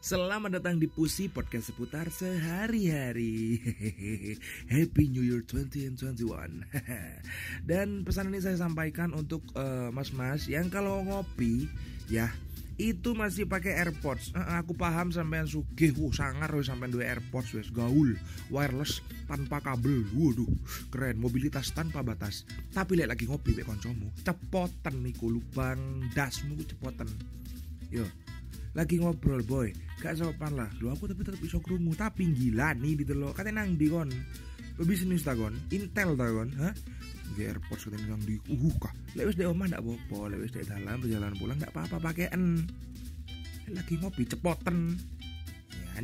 Selamat datang di Pusi Podcast seputar sehari-hari. Happy New Year 2021. Dan pesan ini saya sampaikan untuk uh, mas-mas yang kalau ngopi ya itu masih pakai AirPods. Uh, aku paham sampean sugih, wuh sangar wis sampean duwe AirPods wis gaul, wireless tanpa kabel. Waduh, keren, mobilitas tanpa batas. Tapi lek lagi ngopi mek kancamu, cepoten niku lubang dasmu cepoten. Yo, lagi ngobrol boy gak sopan lah. Lu aku tapi tetap bisa kerungu tapi gila nih gitu katanya nang di kon bisnis ta kon intel ta kon hah? Di airport katanya nang di uh kah? Lewis di omah ndak apa lewis di dalam perjalanan pulang ndak apa-apa pakaian lagi ngopi cepoten. Ya